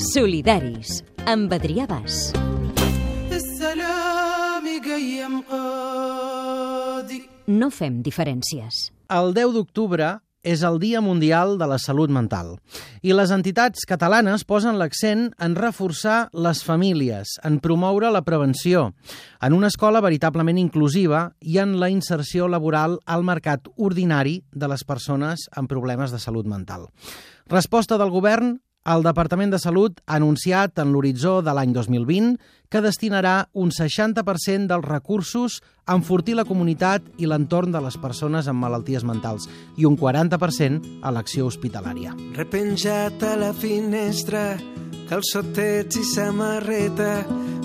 Solidaris, amb Adrià Bas. No fem diferències. El 10 d'octubre és el Dia Mundial de la Salut Mental. I les entitats catalanes posen l'accent en reforçar les famílies, en promoure la prevenció, en una escola veritablement inclusiva i en la inserció laboral al mercat ordinari de les persones amb problemes de salut mental. Resposta del govern el Departament de Salut ha anunciat en l'horitzó de l'any 2020 que destinarà un 60% dels recursos a enfortir la comunitat i l'entorn de les persones amb malalties mentals i un 40% a l'acció hospitalària. Repenjat a la finestra, calçotets i samarreta,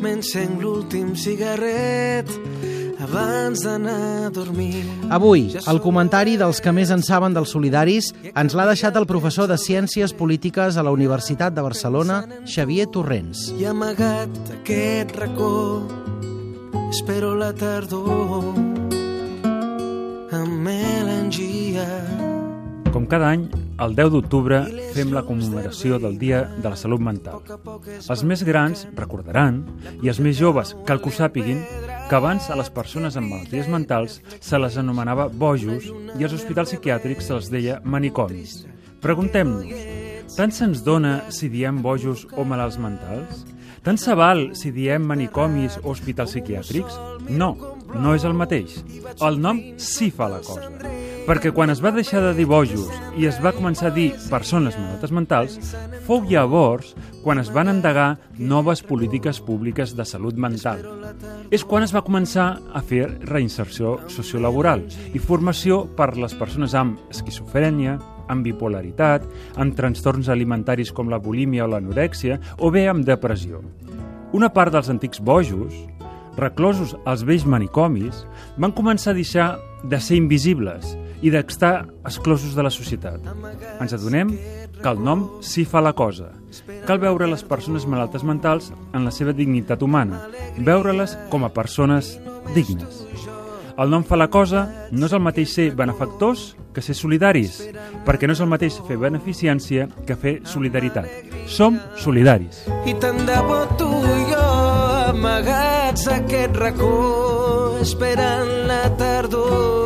m'encenc l'últim cigarret abans d'anar a dormir. Avui, el comentari dels que més en saben dels solidaris ens l'ha deixat el professor de Ciències Polítiques a la Universitat de Barcelona, Xavier Torrents. I amagat aquest racó, espero la tardor amb melangia. Com cada any, el 10 d'octubre fem la commemoració del Dia de la Salut Mental. Els més grans recordaran, i els més joves, cal que ho sàpiguin, que abans a les persones amb malalties mentals se les anomenava bojos i als hospitals psiquiàtrics se'ls deia manicomis. Preguntem-nos, tant se'ns dona si diem bojos o malalts mentals? Tant se val si diem manicomis o hospitals psiquiàtrics? No, no és el mateix. El nom sí fa la cosa. Perquè quan es va deixar de dir bojos i es va començar a dir persones malaltes mentals, fou llavors quan es van endegar noves polítiques públiques de salut mental. És quan es va començar a fer reinserció sociolaboral i formació per les persones amb esquizofrènia, amb bipolaritat, amb trastorns alimentaris com la bulímia o l'anorèxia, o bé amb depressió. Una part dels antics bojos, reclosos als vells manicomis, van començar a deixar de ser invisibles i d'estar exclosos de la societat. Ens adonem que el nom sí fa la cosa. Cal veure les persones malaltes mentals en la seva dignitat humana, veure-les com a persones dignes. El nom fa la cosa no és el mateix ser benefactors que ser solidaris, perquè no és el mateix fer beneficència que fer solidaritat. Som solidaris. I tant de bo tu i jo amagats aquest racó esperant la tardor